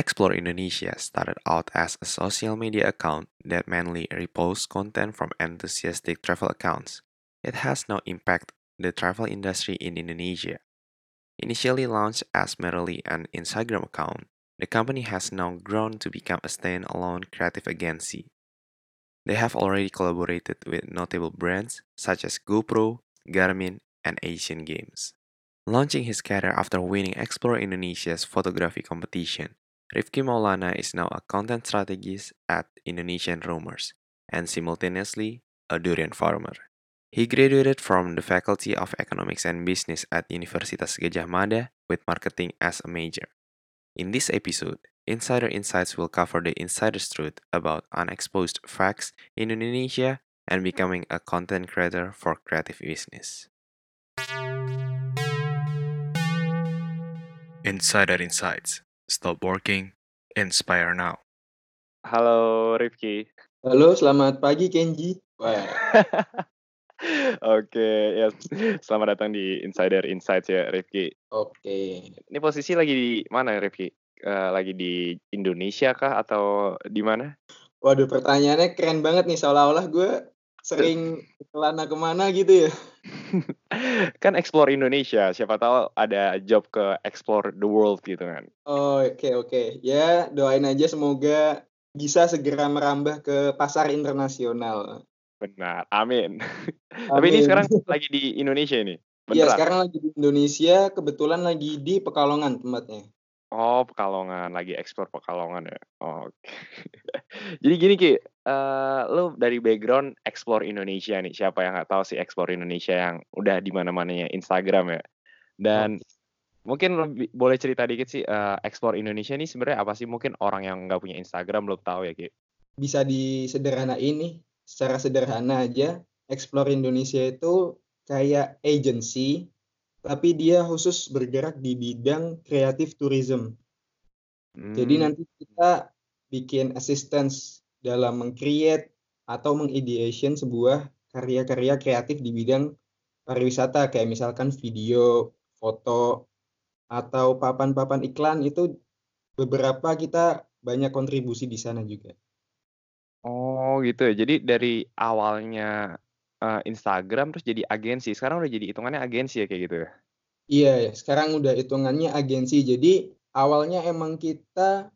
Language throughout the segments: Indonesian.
Explore Indonesia started out as a social media account that mainly reposts content from enthusiastic travel accounts. It has now impacted the travel industry in Indonesia. Initially launched as merely an Instagram account, the company has now grown to become a standalone creative agency. They have already collaborated with notable brands such as GoPro, Garmin, and Asian Games. Launching his career after winning Explore Indonesia's photography competition, Rifki Maulana is now a content strategist at Indonesian Rumors and simultaneously a durian farmer. He graduated from the Faculty of Economics and Business at Universitas Gadjah Mada with marketing as a major. In this episode, Insider Insights will cover the insider's truth about unexposed facts in Indonesia and becoming a content creator for creative business. Insider Insights. Stop working, inspire now. Halo Rifki. Halo, selamat pagi Kenji. Wah. Oke, ya selamat datang di Insider Insights ya Rifki. Oke. Ini posisi lagi di mana Rifki? Eh, lagi di Indonesia kah atau di mana? Waduh, pertanyaannya keren banget nih. Seolah-olah gue sering kelana ke mana gitu ya. kan explore Indonesia, siapa tahu ada job ke explore the world gitu kan. Oh, oke oke. Ya, doain aja semoga bisa segera merambah ke pasar internasional. Benar, amin. Tapi ini sekarang lagi di Indonesia ini. Iya, sekarang lagi di Indonesia, kebetulan lagi di Pekalongan tempatnya. Oh, Pekalongan, lagi ekspor Pekalongan ya. Oh, Oke. Jadi gini Ki, uh, lu dari background explore Indonesia nih. Siapa yang nggak tahu sih explore Indonesia yang udah di mana-mananya Instagram ya. Dan oh. mungkin lebih, boleh cerita dikit sih uh, explore Indonesia ini sebenarnya apa sih? Mungkin orang yang nggak punya Instagram belum tahu ya Ki. Bisa disederhana ini secara sederhana aja, Explore Indonesia itu kayak agency, tapi dia khusus bergerak di bidang kreatif tourism. Hmm. Jadi nanti kita bikin assistance dalam mengcreate atau mengideation sebuah karya-karya kreatif di bidang pariwisata kayak misalkan video, foto, atau papan-papan iklan itu beberapa kita banyak kontribusi di sana juga. Oh gitu ya. Jadi dari awalnya, uh, Instagram terus jadi agensi, sekarang udah jadi hitungannya agensi ya kayak gitu ya? Iya, sekarang udah hitungannya agensi. Jadi awalnya emang kita,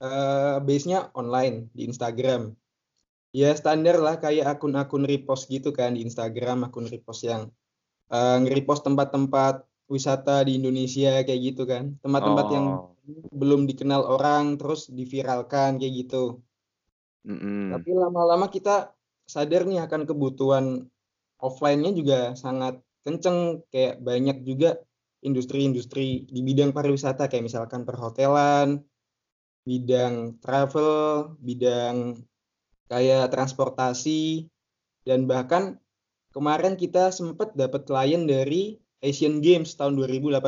uh, base-nya online di Instagram. Ya standar lah kayak akun-akun repost gitu kan di Instagram, akun repost yang, uh, nge-repost tempat-tempat wisata di Indonesia kayak gitu kan. Tempat-tempat yang oh. belum dikenal orang terus diviralkan kayak gitu. Mm-hmm. Tapi lama-lama kita sadar nih akan kebutuhan offline-nya juga sangat kenceng kayak banyak juga industri-industri di bidang pariwisata kayak misalkan perhotelan, bidang travel, bidang kayak transportasi dan bahkan kemarin kita sempat dapat klien dari Asian Games tahun 2018.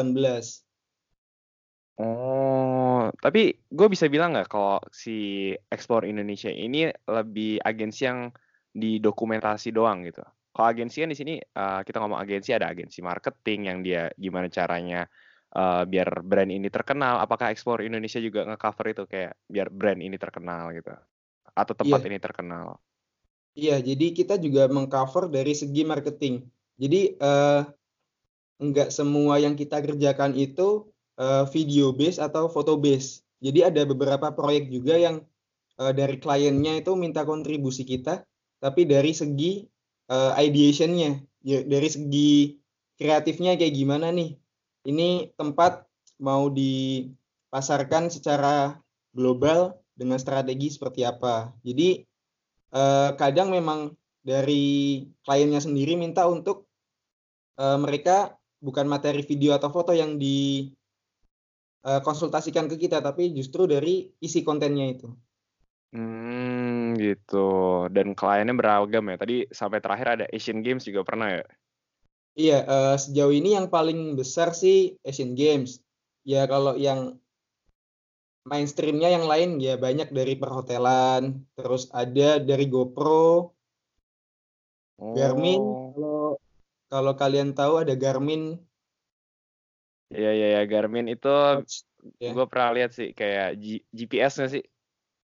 Oh, tapi gue bisa bilang nggak kalau si Explore Indonesia ini lebih agensi yang didokumentasi doang gitu. Kalau agensi kan di sini uh, kita ngomong agensi ada agensi marketing yang dia gimana caranya uh, biar brand ini terkenal. Apakah Explore Indonesia juga nge-cover itu kayak biar brand ini terkenal gitu atau tempat yeah. ini terkenal? Iya, jadi kita juga mengcover dari segi marketing. Jadi uh, enggak semua yang kita kerjakan itu uh, video base atau foto base. Jadi ada beberapa proyek juga yang uh, dari kliennya itu minta kontribusi kita, tapi dari segi uh, ideationnya, ya, dari segi kreatifnya kayak gimana nih? Ini tempat mau dipasarkan secara global dengan strategi seperti apa. Jadi uh, kadang memang dari kliennya sendiri minta untuk uh, mereka bukan materi video atau foto yang di uh, konsultasikan ke kita, tapi justru dari isi kontennya itu. Hmm, gitu. Dan kliennya beragam ya. Tadi sampai terakhir ada Asian Games juga pernah ya? Iya, uh, sejauh ini yang paling besar sih Asian Games. Ya kalau yang mainstreamnya yang lain ya banyak dari perhotelan, terus ada dari GoPro, oh. Garmin. Kalau kalau kalian tahu ada Garmin Iya iya ya, Garmin itu Ya. Gue pernah lihat sih kayak G- GPS nggak sih?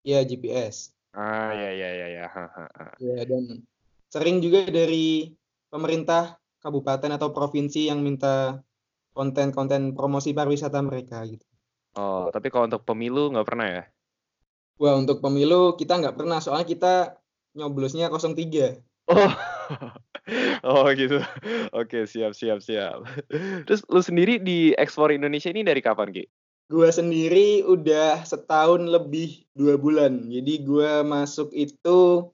Ya GPS. Ah ya ya ya ya. Ha, ha, ha. Ya dan sering juga dari pemerintah kabupaten atau provinsi yang minta konten-konten promosi pariwisata mereka gitu. Oh tapi kalau untuk pemilu nggak pernah ya? Wah untuk pemilu kita nggak pernah soalnya kita nyoblosnya 03. Oh, oh gitu. Oke, siap, siap, siap. Terus lu sendiri di ekspor Indonesia ini dari kapan, Ki? Gua sendiri udah setahun lebih dua bulan. Jadi gua masuk itu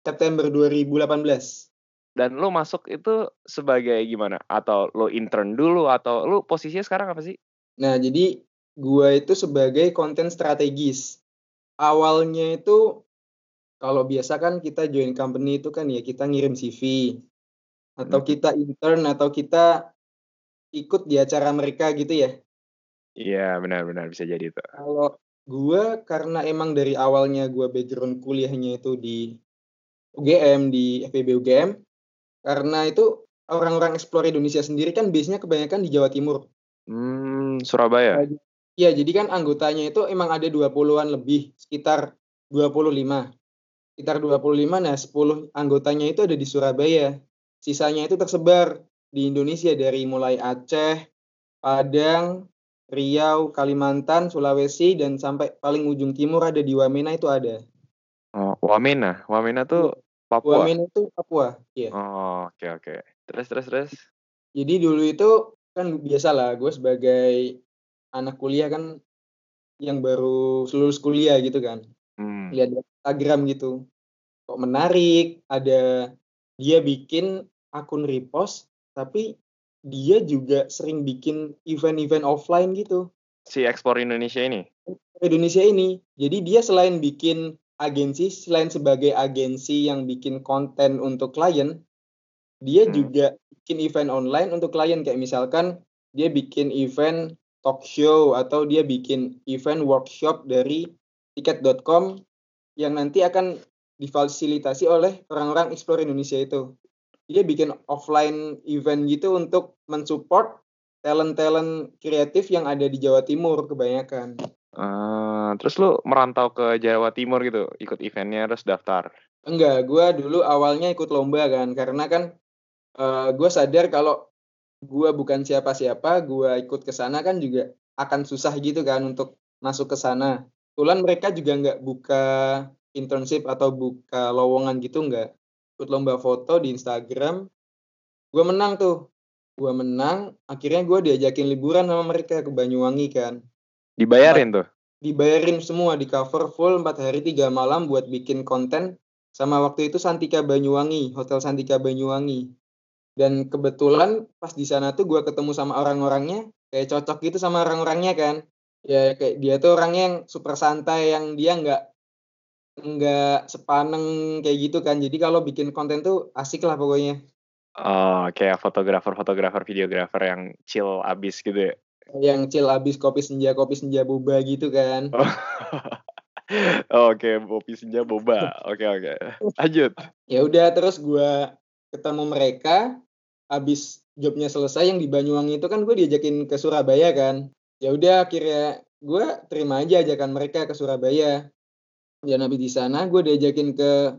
September 2018. Dan lu masuk itu sebagai gimana? Atau lu intern dulu atau lu posisinya sekarang apa sih? Nah jadi gua itu sebagai konten strategis. Awalnya itu kalau biasa kan kita join company itu kan ya kita ngirim CV atau Hmm. kita intern atau kita ikut di acara mereka gitu ya. Iya, benar-benar bisa jadi itu. Kalau gua karena emang dari awalnya gua background kuliahnya itu di UGM di FEB UGM karena itu orang-orang explore Indonesia sendiri kan biasanya kebanyakan di Jawa Timur. Hmm, Surabaya. Iya, jadi kan anggotanya itu emang ada 20-an lebih, sekitar 25. Sekitar 25, nah 10 anggotanya itu ada di Surabaya. Sisanya itu tersebar di Indonesia dari mulai Aceh, Padang, Riau, Kalimantan, Sulawesi, dan sampai paling ujung timur ada di Wamena itu ada. Oh, Wamena. Wamena tuh Papua. Wamena itu Papua. Iya. Oh, oke oke. Terus terus terus. Jadi dulu itu kan biasalah gue sebagai anak kuliah kan yang baru lulus kuliah gitu kan. Hmm. lihat Instagram gitu kok menarik ada dia bikin akun repost tapi dia juga sering bikin event-event offline gitu Si ekspor Indonesia ini. Indonesia ini jadi dia selain bikin agensi selain sebagai agensi yang bikin konten untuk klien dia Hmm. juga bikin event online untuk klien kayak misalkan dia bikin event talk show atau dia bikin event workshop dari tiket.com yang nanti akan difasilitasi oleh orang-orang explore Indonesia itu. Dia bikin offline event gitu untuk mensupport talent-talent kreatif yang ada di Jawa Timur kebanyakan. Ah, terus lu merantau ke Jawa Timur gitu, ikut eventnya terus daftar. Enggak, gue dulu awalnya ikut lomba kan, karena kan gue sadar kalau gue bukan siapa-siapa, gue ikut ke sana kan juga akan susah gitu kan untuk masuk ke sana. Kebetulan mereka juga nggak buka internship atau buka lowongan gitu nggak. Ikut lomba foto di Instagram, gue menang tuh. Gue menang, akhirnya gue diajakin liburan sama mereka ke Banyuwangi kan. Dibayarin tuh. Dibayarin semua, di cover full 4 hari 3 malam buat bikin konten sama waktu itu Santika Banyuwangi, Hotel Santika Banyuwangi. Dan kebetulan pas di sana tuh gue ketemu sama orang-orangnya, kayak cocok gitu sama orang-orangnya kan. Ya kayak dia tuh orangnya yang super santai, yang dia nggak nggak sepaneng kayak gitu kan. Jadi kalau bikin konten tuh asik lah pokoknya. Oh, kayak fotografer-fotografer, videografer yang chill abis gitu ya. Yang chill abis kopi senja, kopi senja boba gitu kan. Oh. Oke, kopi senja boba. Oke, oke. Lanjut. Ya udah terus gue ketemu mereka, habis jobnya selesai yang di Banyuwangi itu kan gue diajakin ke Surabaya kan. Ya udah akhirnya gue terima aja ajakan mereka ke Surabaya. Dan habis di sana gue diajakin ke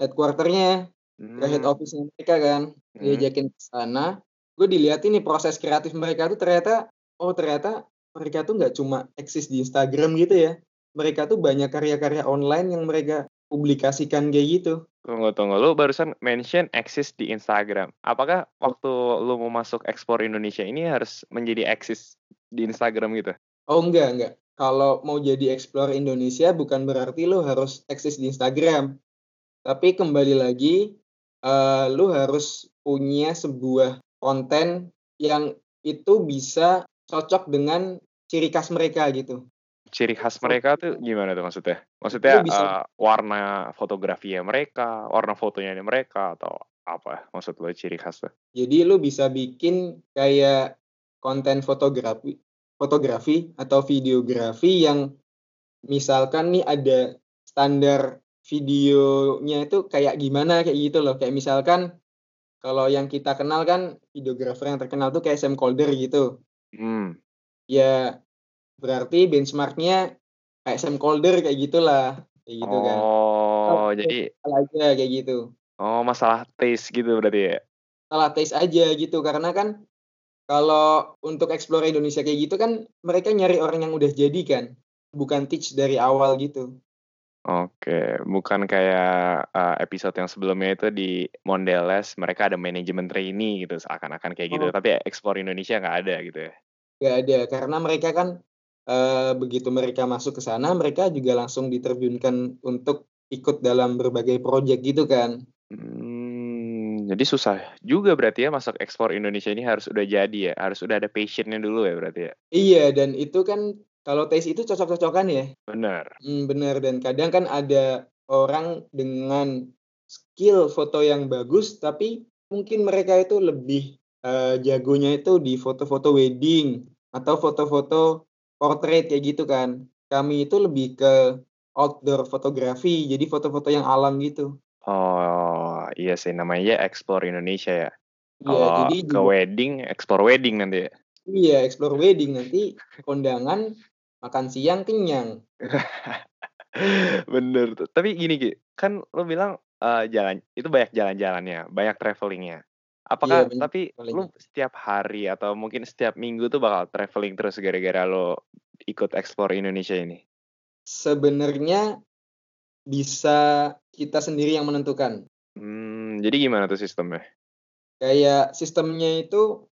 headquarternya, ke head Hmm, office mereka kan. hmm. Diajakin ke sana, gue dilihatin nih proses kreatif mereka tuh ternyata, oh ternyata mereka tuh nggak cuma eksis di Instagram gitu ya. Mereka tuh banyak karya-karya online yang mereka publikasikan kayak gitu. Tunggu, tunggu. Lu barusan mention eksis di Instagram. Apakah waktu lu mau masuk ekspor Indonesia ini harus menjadi eksis di Instagram gitu? Oh enggak, enggak. Kalau mau jadi explore Indonesia bukan berarti lo harus eksis di Instagram. Tapi kembali lagi, eh, lo harus punya sebuah konten yang itu bisa cocok dengan ciri khas mereka gitu. Ciri khas mereka tuh gimana tuh maksudnya? Maksudnya bisa, eh, warna fotografinya mereka, warna fotonya mereka, atau apa maksud lo ciri khas tuh? jadi lo bisa bikin kayak konten fotografi, fotografi atau videografi yang misalkan nih ada standar videonya itu kayak gimana kayak gitu loh. Kayak misalkan kalau yang kita kenal kan videografer yang terkenal tuh kayak Sam Calder gitu. Hmm. Ya berarti benchmarknya kayak Sam Calder kayak gitulah kayak gitu kan Oh, jadi aja kayak gitu oh masalah taste gitu berarti ya? salah taste aja gitu karena kan kalau untuk explore Indonesia kayak gitu kan mereka nyari orang yang udah jadi kan bukan teach dari awal gitu Oke, bukan kayak uh, episode yang sebelumnya itu di Mondelez mereka ada manajemen trainee gitu seakan-akan kayak gitu, Oh. tapi Explore Indonesia nggak ada gitu ya? Gak ada karena mereka kan eh, begitu mereka masuk ke sana mereka juga langsung diterjunkan untuk ikut dalam berbagai proyek gitu kan Hmm, jadi susah juga berarti ya masuk ekspor Indonesia ini harus udah jadi ya, harus udah ada passionnya dulu ya berarti ya? iya dan itu kan kalau tes itu cocok-cocokan ya Bener. Hmm, bener dan kadang kan ada orang dengan skill foto yang bagus tapi mungkin mereka itu lebih eh, jagonya itu di foto-foto wedding atau foto-foto portrait kayak gitu kan kami itu lebih ke outdoor fotografi jadi foto-foto yang alam gitu Oh, iya sih namanya Explore Indonesia ya. Iya, Kalau jadi ke wedding, Explore Wedding nanti ya. Iya, explore wedding nanti kondangan makan siang kenyang. Bener tuh. Tapi gini Ki, kan lo bilang eh, jalan itu banyak jalan-jalannya, banyak travelingnya. Apakah Iya, tapi lu travelingnya. setiap hari atau mungkin setiap minggu tuh bakal traveling terus gara-gara lo ikut explore Indonesia ini? Sebenarnya bisa kita sendiri yang menentukan. Hmm, jadi gimana tuh sistemnya? Kayak sistemnya itu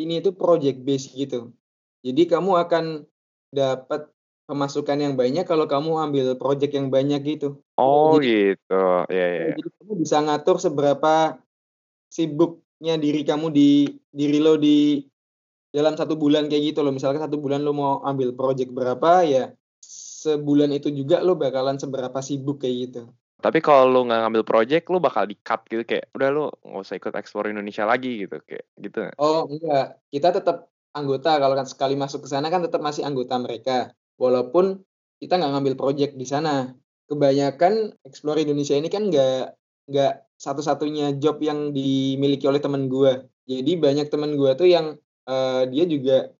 ini itu project based gitu. Jadi kamu akan dapat pemasukan yang banyak kalau kamu ambil project yang banyak gitu. Oh Jadi- gitu, ya ya. Jadi kamu bisa ngatur seberapa sibuknya diri kamu di diri lo di dalam satu bulan kayak gitu loh. Misalkan satu bulan lo mau ambil project berapa ya sebulan itu juga lo bakalan seberapa sibuk kayak gitu. Tapi kalau lu nggak ngambil project, lu bakal di cut gitu kayak udah lu nggak usah ikut explore Indonesia lagi gitu kayak gitu. Oh enggak, kita tetap anggota kalau kan sekali masuk ke sana kan tetap masih anggota mereka. Walaupun kita nggak ngambil project di sana. Kebanyakan Explore Indonesia ini kan nggak nggak satu-satunya job yang dimiliki oleh teman gua. Jadi banyak teman gua tuh yang eh, dia juga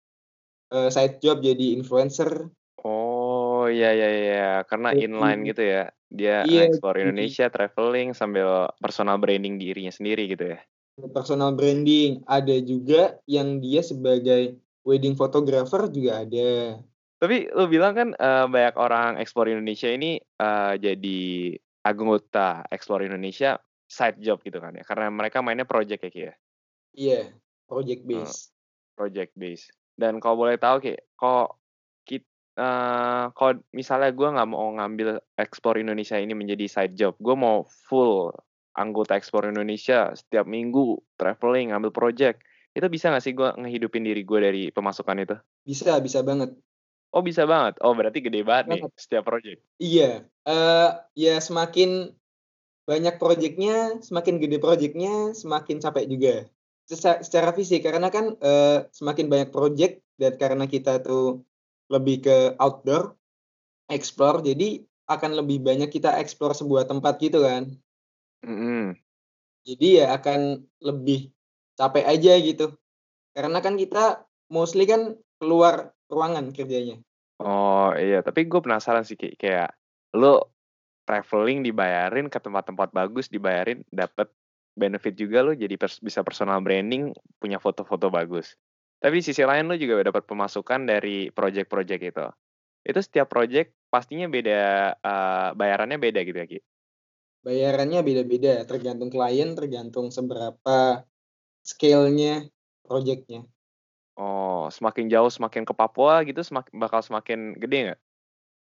eh, side job jadi influencer. Oh iya iya iya karena Jadi- inline gitu ya. Dia Iya, explore jadi- Indonesia, traveling sambil personal branding dirinya sendiri gitu ya. personal branding. Ada juga yang dia sebagai wedding photographer juga ada. Tapi lu bilang kan eh, banyak orang explore Indonesia ini eh, jadi anggota explore Indonesia side job gitu kan ya. Karena mereka mainnya project ya Ki ya. Iya, project base. project base. Dan kalau boleh tahu kayak kok kita kalau misalnya gue nggak mau ngambil ekspor Indonesia ini menjadi side job, gue mau full anggota ekspor Indonesia setiap minggu traveling ngambil project. Itu bisa nggak sih gue ngehidupin diri gue dari pemasukan itu? Bisa, bisa banget. Oh bisa banget. Oh berarti gede banget nih setiap project. Iya, eh ya semakin banyak proyeknya, semakin gede proyeknya, semakin capek juga. Secara, secara fisik karena kan eh, semakin banyak proyek dan karena kita tuh lebih ke outdoor, explore, jadi akan lebih banyak kita explore sebuah tempat gitu kan. Mm-mm. Jadi ya akan lebih capek aja gitu. Karena kan kita mostly kan keluar ruangan kerjanya. Oh iya, tapi gue penasaran sih Ki. kayak lo traveling dibayarin ke tempat-tempat bagus dibayarin dapat benefit juga lo jadi pers- bisa personal branding punya foto-foto bagus. Tapi di sisi lain lo juga dapat pemasukan dari project-project itu. Itu setiap project pastinya beda eh, bayarannya beda gitu ya Ki. Bayarannya beda-beda, tergantung klien, tergantung seberapa scale-nya projectnya. Oh, semakin jauh semakin ke Papua gitu semak- bakal semakin gede nggak?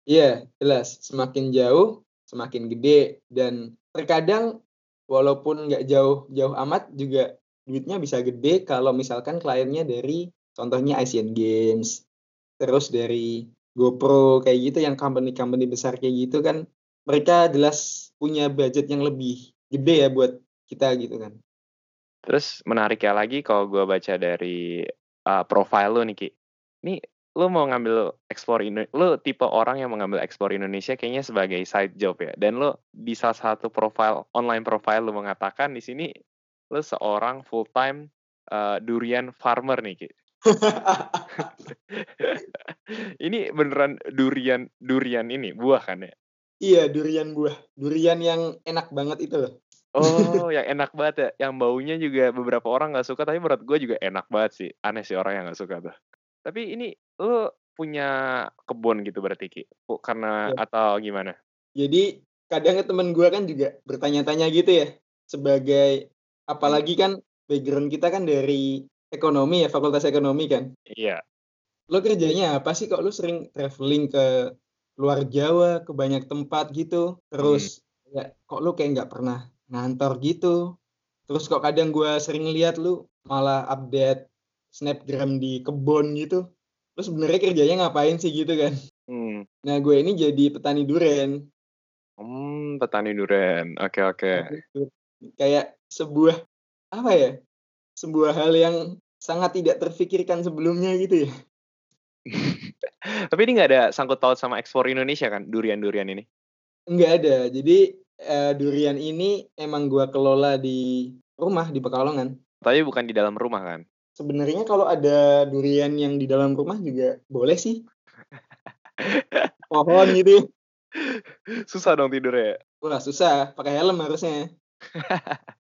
Iya, jelas. Semakin jauh, semakin gede. Dan terkadang walaupun nggak jauh-jauh amat juga duitnya bisa gede kalau misalkan kliennya dari contohnya Asian Games, terus dari GoPro kayak gitu yang company-company besar kayak gitu kan mereka jelas punya budget yang lebih gede ya buat kita gitu kan. Terus menariknya lagi kalau gue baca dari uh, profile lo nih Ki. Nih lo mau ngambil Indo lo tipe orang yang mengambil ekspor Indonesia kayaknya sebagai side job ya. Dan lo di salah satu profile online profile lo mengatakan di sini lo seorang full time durian farmer nih Ki. Ini beneran durian durian ini, buah kan ya? Iya, durian buah. Durian yang enak banget itu loh. Oh, yang enak banget ya, yang baunya juga beberapa orang nggak suka, tapi menurut gue juga enak banget sih. Aneh sih orang yang nggak suka tuh. Tapi ini lu punya kebun gitu berarti Ki? Karena Iya. atau gimana? Jadi kadang temen gue kan juga bertanya-tanya gitu ya, sebagai. Apalagi kan background kita kan dari ekonomi ya, fakultas ekonomi kan. Iya. Lo kerjanya apa sih kok lu sering traveling ke luar Jawa, ke banyak tempat gitu. Hmm. Terus ya kok lu kayak nggak pernah ngantor gitu. Terus kok kadang gue sering lihat lu malah update snapgram di kebun gitu. Lu sebenarnya kerjanya ngapain sih gitu kan? Hmm. Nah gue ini jadi petani duren. Mmm, petani duren. Oke oke. Kayak sebuah apa ya? Sebuah hal yang sangat tidak terfikirkan sebelumnya gitu ya. Tapi ini nggak ada sangkut paut sama ekspor Indonesia kan, durian-durian ini? Nggak ada. Jadi eh, durian ini emang gua kelola di rumah di Pekalongan. Tapi bukan di dalam rumah kan? Sebenarnya kalau ada durian yang di dalam rumah juga boleh sih. Pohon gitu. Susah dong tidurnya ya? Wah susah, pakai helm harusnya.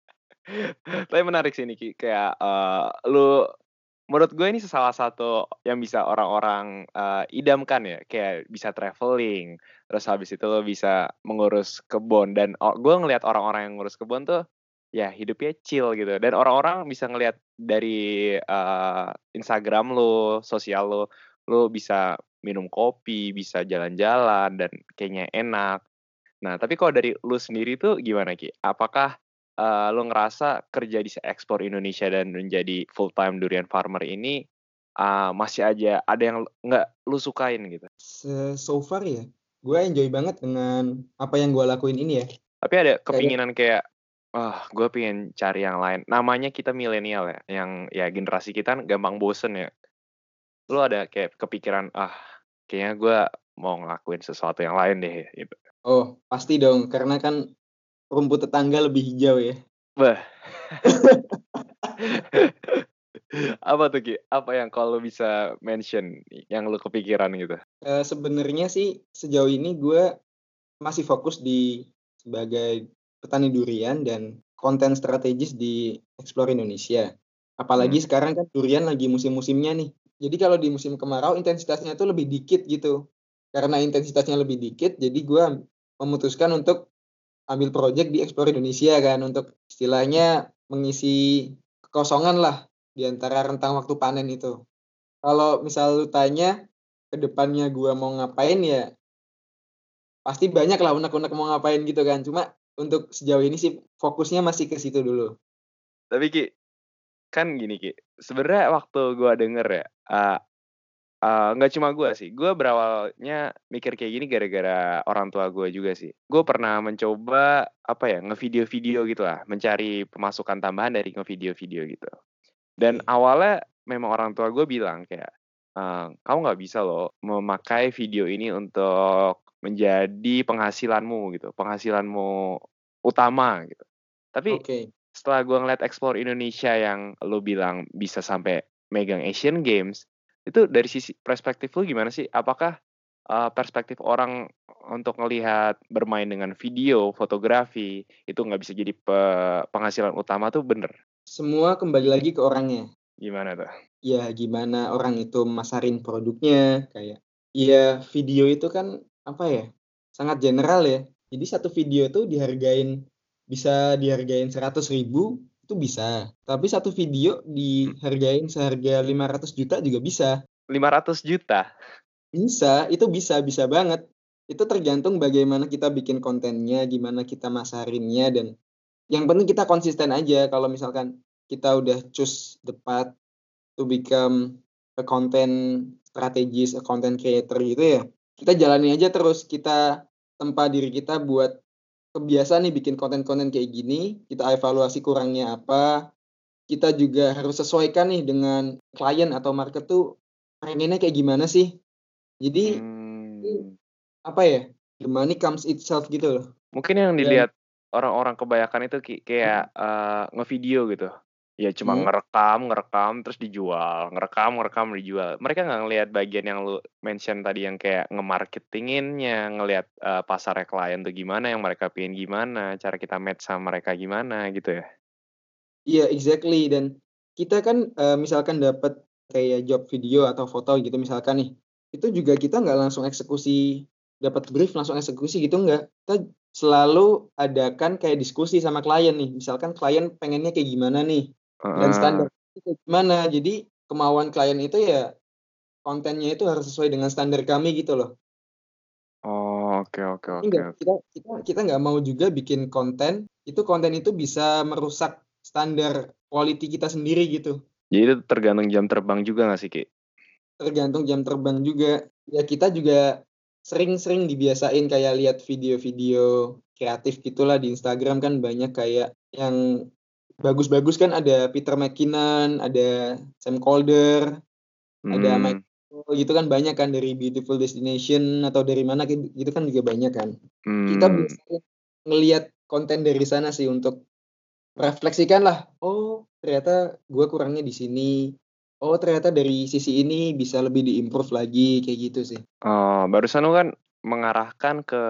Tapi menarik sih ini Ki, kayak, eee, lu menurut gue ini salah satu yang bisa orang-orang, eee, idamkan ya, kayak bisa traveling, terus habis itu lo bisa mengurus kebun dan o gue ngelihat orang-orang yang ngurus kebun tuh, ya hidupnya chill gitu dan orang-orang bisa ngelihat dari, eee, Instagram lu, sosial lu, lu bisa minum kopi, bisa jalan-jalan dan kayaknya enak. Nah, tapi kalau dari lu sendiri tuh gimana Ki? Apakah, eee, lu ngerasa kerja di ekspor Indonesia dan menjadi full time durian farmer ini, eee, masih aja ada yang nggak lu sukain gitu? Se so far ya, gue enjoy banget dengan apa yang gue lakuin ini ya. Tapi ada kepinginan kayak, "Wah, gue pengen cari yang lain." Namanya kita milenial ya, yang ya generasi kita gampang bosen ya. Lu ada kayak kepikiran, "Ah, kayaknya gue mau ngelakuin sesuatu yang lain deh," gitu? Oh, pasti dong, karena kan rumput tetangga lebih hijau ya. Wah. Apa tuh Ki? Apa yang kalau bisa mention yang lu kepikiran gitu? Eee, sebenarnya sih sejauh ini gue masih fokus di sebagai petani durian dan konten strategis di Explore Indonesia. Apalagi Hmm. sekarang kan durian lagi musim-musimnya nih. Jadi kalau di musim kemarau intensitasnya itu lebih dikit gitu. Karena intensitasnya lebih dikit, jadi gue memutuskan untuk ambil project di Explore Indonesia kan, untuk istilahnya mengisi kekosongan lah di antara rentang waktu panen itu. Kalau misal lu tanya ke depannya gue mau ngapain ya pasti banyak lah unek-unek mau ngapain gitu kan. Cuma untuk sejauh ini sih fokusnya masih ke situ dulu. Tapi Ki, kan gini Ki, sebenarnya waktu gua denger ya, eee eee, nggak cuma gua sih, gua berawalnya mikir kayak gini gara-gara orang tua gua juga sih. Gue pernah mencoba, apa ya, ngevideo-video gitulah, mencari pemasukan tambahan dari ngevideo-video gitu. Dan Oke. awalnya memang orang tua gue bilang kayak, eee, "Kamu nggak bisa loh memakai video ini untuk menjadi penghasilanmu gitu, penghasilanmu utama," gitu. Tapi Oke. setelah gue ngeliat Explore Indonesia yang lu bilang bisa sampai megang Asian Games, itu dari sisi perspektif lu gimana sih? Apakah, eee, perspektif orang untuk ngelihat bermain dengan video, fotografi, itu nggak bisa jadi pe penghasilan utama tuh bener? Semua kembali lagi ke orangnya. Gimana tuh? Ya gimana orang itu masarin produknya, kayak ya video itu kan, apa ya, sangat general ya. Jadi satu video tuh dihargain bisa dihargain Rp100.000 itu bisa. Tapi satu video dihargain seharga Rp500.000.000 juga bisa. Rp500.000.000? Bisa, itu bisa bisa banget. Itu tergantung bagaimana kita bikin kontennya, gimana kita masarinnya, dan yang penting kita konsisten aja. Kalau misalkan kita udah choose the path to become a content strategist, a content creator gitu ya, kita jalani aja terus. Kita tempa diri kita buat kebiasaan nih bikin konten-konten kayak gini, kita evaluasi kurangnya apa, kita juga harus sesuaikan nih dengan klien atau market tuh pengennya kayak gimana sih. Jadi Mmm. apa ya, the money comes itself gitu loh. Mungkin yang dilihat orang-orang kebanyakan itu kayak, eee, ngevideo gitu. Ya cuma Hmm. ngerekam, ngerekam terus dijual, ngerekam, ngerekam, dijual. Mereka nggak ngelihat bagian yang lu mention tadi yang kayak nge-marketinginnya, ngelihat, eee, pasarnya klien tuh gimana, yang mereka pengen gimana, cara kita match sama mereka gimana gitu ya? Iya, exactly dan kita kan, eee, misalkan dapat kayak job video atau foto gitu misalkan nih, itu juga kita nggak langsung eksekusi, dapat brief langsung eksekusi gitu enggak. Kita selalu adakan kayak diskusi sama klien nih, misalkan klien pengennya kayak gimana nih, dan standar itu gimana. Jadi kemauan klien itu ya kontennya itu harus sesuai dengan standar kami gitu loh. Oh, oke oke oke kita kita nggak mau juga bikin konten, itu konten itu bisa merusak standar quality kita sendiri gitu. Jadi itu tergantung jam terbang juga nggak sih, Ki? Tergantung jam terbang juga. Ya kita juga sering-sering dibiasain kayak lihat video-video kreatif gitulah di Instagram kan banyak kayak yang bagus-bagus kan ada Peter McKinnon, ada Sam Colder, ada Mike gitu kan banyak kan dari Beautiful Destination atau dari mana gitu kan juga banyak kan. Kita Mmm. biasanya ngelihat konten dari sana sih untuk merefleksikan lah, "Oh ternyata gua kurangnya di sini. Oh ternyata dari sisi ini bisa lebih di-improve lagi," kayak gitu sih. Oh, barusan lu kan mengarahkan ke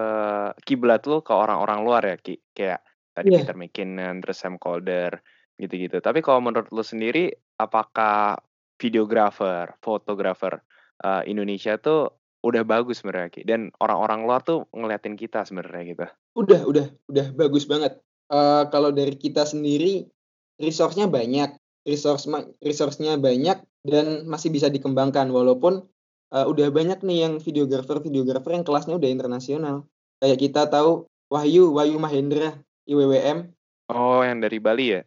kiblat lu ke orang-orang luar ya, Ki? Kayak tadi Iya. Peter McKinnon, terus Sam Colder, gitu-gitu. Tapi kalau menurut lu sendiri, apakah videographer, fotografer, eee, Indonesia tuh udah bagus sebenarnya, Ki? Dan orang-orang luar tuh ngeliatin kita sebenarnya gitu? Udah udah udah bagus banget. Eee, kalau dari kita sendiri, resource-nya banyak, resource resource-nya banyak dan masih bisa dikembangkan walaupun, eee, udah banyak nih yang videographer-videographer yang kelasnya udah internasional. Kayak kita tahu Wahyu Wahyu Mahendra, IWWM. Oh, yang dari Bali ya?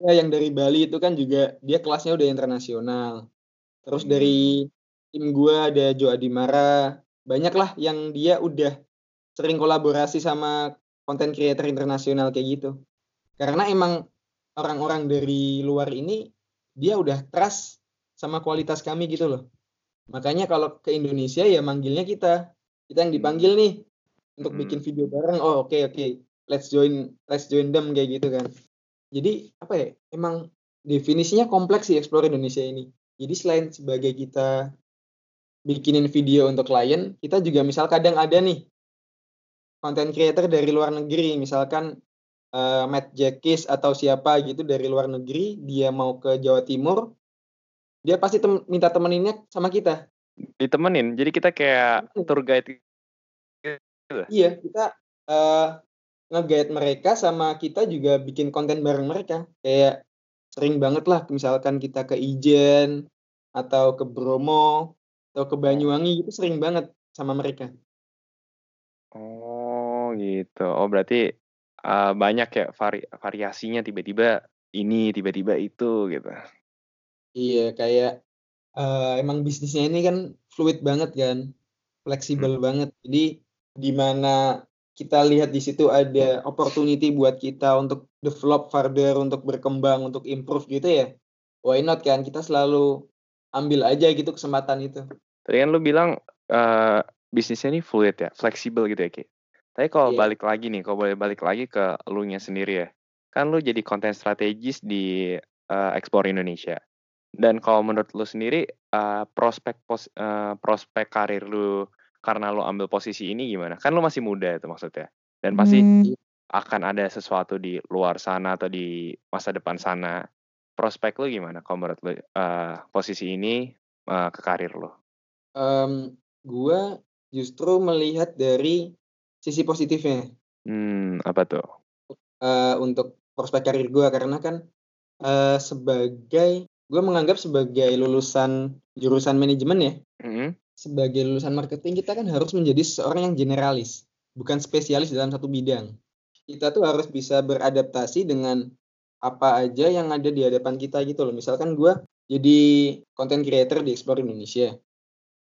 Ya, yang dari Bali itu kan juga dia kelasnya udah internasional. Terus Mmm. dari tim gua ada Joe Adimara, banyaklah yang dia udah sering kolaborasi sama content creator internasional kayak gitu. Karena emang orang-orang dari luar ini, dia udah trust sama kualitas kami gitu loh. Makanya kalau ke Indonesia ya manggilnya kita. Kita yang dipanggil Mmm. nih untuk bikin Mhm. video bareng, "Oh oke oke, let's join let's join them," kayak gitu kan. Jadi apa ya, emang definisinya kompleks sih Explore Indonesia ini. Jadi selain sebagai kita bikinin video untuk klien, kita juga misal kadang ada nih content creator dari luar negeri, misalkan, eee, Matt Jackis atau siapa gitu dari luar negeri, dia mau ke Jawa Timur, dia pasti tem minta temeninnya sama kita. Ditemenin? Jadi kita kayak tour guide gitu? Iya, kita, eee, nge-guide mereka sama kita juga bikin konten bareng mereka. Kayak sering banget lah misalkan kita ke Ijen, atau ke Bromo, atau ke. Banyuwangi itu sering banget sama mereka. Oh, gitu. Oh berarti, eee, banyak ya vari variasinya tiba-tiba ini, tiba-tiba itu gitu? Iya, kayak, eee, emang bisnisnya ini kan fluid banget kan, fleksibel Mmm. banget. Jadi di mana kita lihat di situ ada opportunity buat kita untuk develop further, untuk berkembang, untuk improve gitu ya, why not kan, kita selalu ambil aja gitu kesempatan itu. Tadi kan lu bilang, eee, bisnisnya ini fluid ya, fleksibel gitu ya, Ki? Tapi kalau Iya. balik lagi nih, kalau boleh balik lagi ke elunya sendiri ya, kan lu jadi content strategist di, eee, Explore Indonesia. Dan kalau menurut lu sendiri, eee, prospek pos eee, prospek karir lu karena lu ambil posisi ini gimana? Kan lu masih muda itu maksudnya, dan pasti Iya. akan ada sesuatu di luar sana atau di masa depan sana. Prospek lu gimana kalau menurut lu, eee, posisi ini, eee, ke karir lu? Mmm, gua justru melihat dari sisi positifnya. Mmm, apa tuh? Eee, untuk prospek karir gua karena kan, eee, sebagai gua menganggap sebagai lulusan jurusan manajemen ya, Mhm. Sebagai lulusan marketing kita kan harus menjadi seseorang yang generalis, bukan spesialis dalam satu bidang. Kita tuh harus bisa beradaptasi dengan apa aja yang ada di hadapan kita gitu loh. Misalkan gua jadi content creator di Explore Indonesia.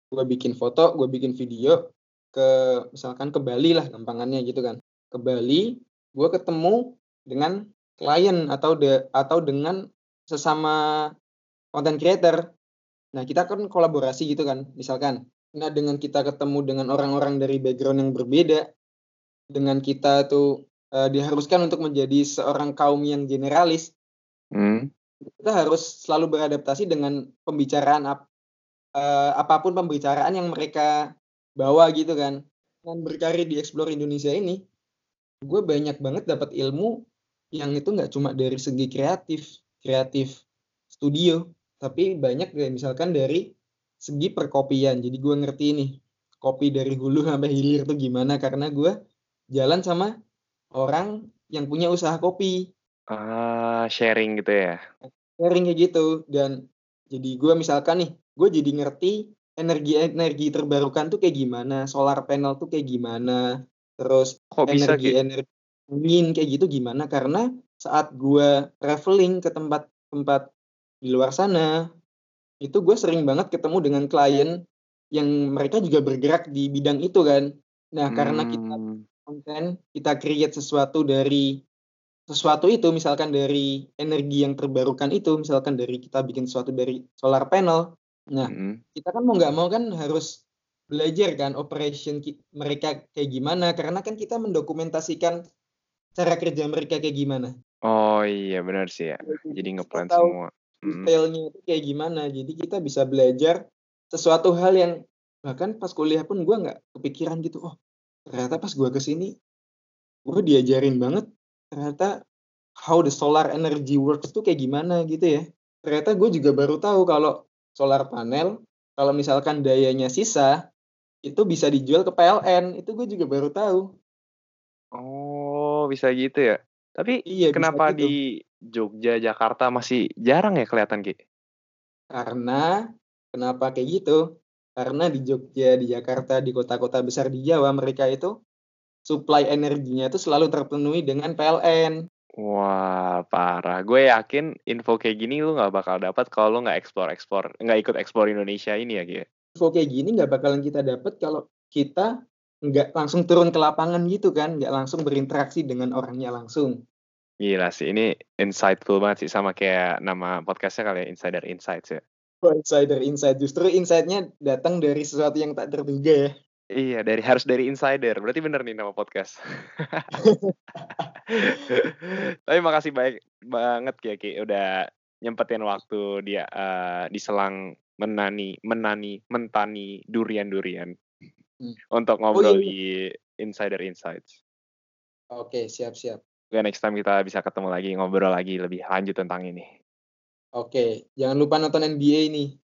Gua bikin foto, gua bikin video ke misalkan ke Bali lah gampangannya gitu kan. Ke Bali, gua ketemu dengan klien atau de atau dengan sesama content creator. Nah, kita kan kolaborasi gitu kan, misalkan. Nah, dengan kita ketemu dengan orang-orang dari background yang berbeda, dengan kita tuh, eee, diharuskan untuk menjadi seorang kaum yang generalis. Mmm. kita harus selalu beradaptasi dengan pembicaraan ap, uh, apa pun pembicaraan yang mereka bawa gitu kan. Dan berkarir di Explore Indonesia ini, gue banyak banget dapat ilmu yang itu nggak cuma dari segi kreatif, kreatif studio, tapi banyak kayak misalkan dari segi perkopian. Jadi gue ngerti nih kopi dari hulu sampai hilir tuh gimana karena gue jalan sama orang yang punya usaha kopi. Ah, sharing gitu ya? Sharing kayak gitu dan jadi gue misalkan nih, gue jadi ngerti energi-energi terbarukan tuh kayak gimana, solar panel tuh kayak gimana, terus Kok bisa energi gitu? energi angin kayak gitu gimana karena saat gue traveling ke tempat-tempat di luar sana itu gue sering banget ketemu dengan klien yang mereka juga bergerak di bidang itu kan. Nah, karena kita Hmm. konten, kita create sesuatu dari sesuatu itu misalkan dari energi yang terbarukan itu, misalkan dari kita bikin sesuatu dari solar panel. Nah, Mhm. kita kan mau nggak mau kan harus belajar kan operation mereka kayak gimana karena kan kita mendokumentasikan cara kerja mereka kayak gimana. Oh iya benar sih ya. Jadi ngeplan semua. Detailnya itu kayak gimana. Jadi kita bisa belajar sesuatu hal yang bahkan pas kuliah pun gue nggak kepikiran gitu. Oh ternyata pas gue ke sini gue diajarin banget ternyata how the solar energy works tuh kayak gimana gitu ya. Ternyata gue juga baru tahu kalau solar panel kalau misalkan dayanya sisa itu bisa dijual ke PLN. Itu gue juga baru tahu. Oh, bisa gitu ya? Tapi Iya kenapa gitu. di Jogja, Jakarta masih jarang ya kelihatan, Ki? Karena kenapa kayak gitu? Karena di Jogja, di Jakarta, di kota-kota besar di Jawa mereka itu supply energinya itu selalu terpenuhi dengan PLN. Wah, parah. Gue yakin info kayak gini lu nggak bakal dapat kalau lu nggak explore-explore, nggak ikut explore Indonesia ini ya, Ki? Info kayak gini nggak bakalan kita dapat kalau kita nggak langsung turun ke lapangan gitu kan, nggak langsung berinteraksi dengan orangnya langsung. Gila sih, ini insightful banget sih sama kayak nama podcastnya kali ya, Insider Insights ya. Oh, insider insight justru insightnya datang dari sesuatu yang tak terduga ya. Iya, dari harus dari insider. Berarti bener nih nama podcast. Tapi makasih baik banget ya Ki udah nyempetin waktu dia eh, di selang menani menani mentani durian-durian Hmm. untuk Oh ngobrol iya. di Insider Insights. Oke, siap-siap. Oke, next time kita bisa ketemu lagi ngobrol lagi lebih lanjut tentang ini. Oke, jangan lupa nonton NBA nih.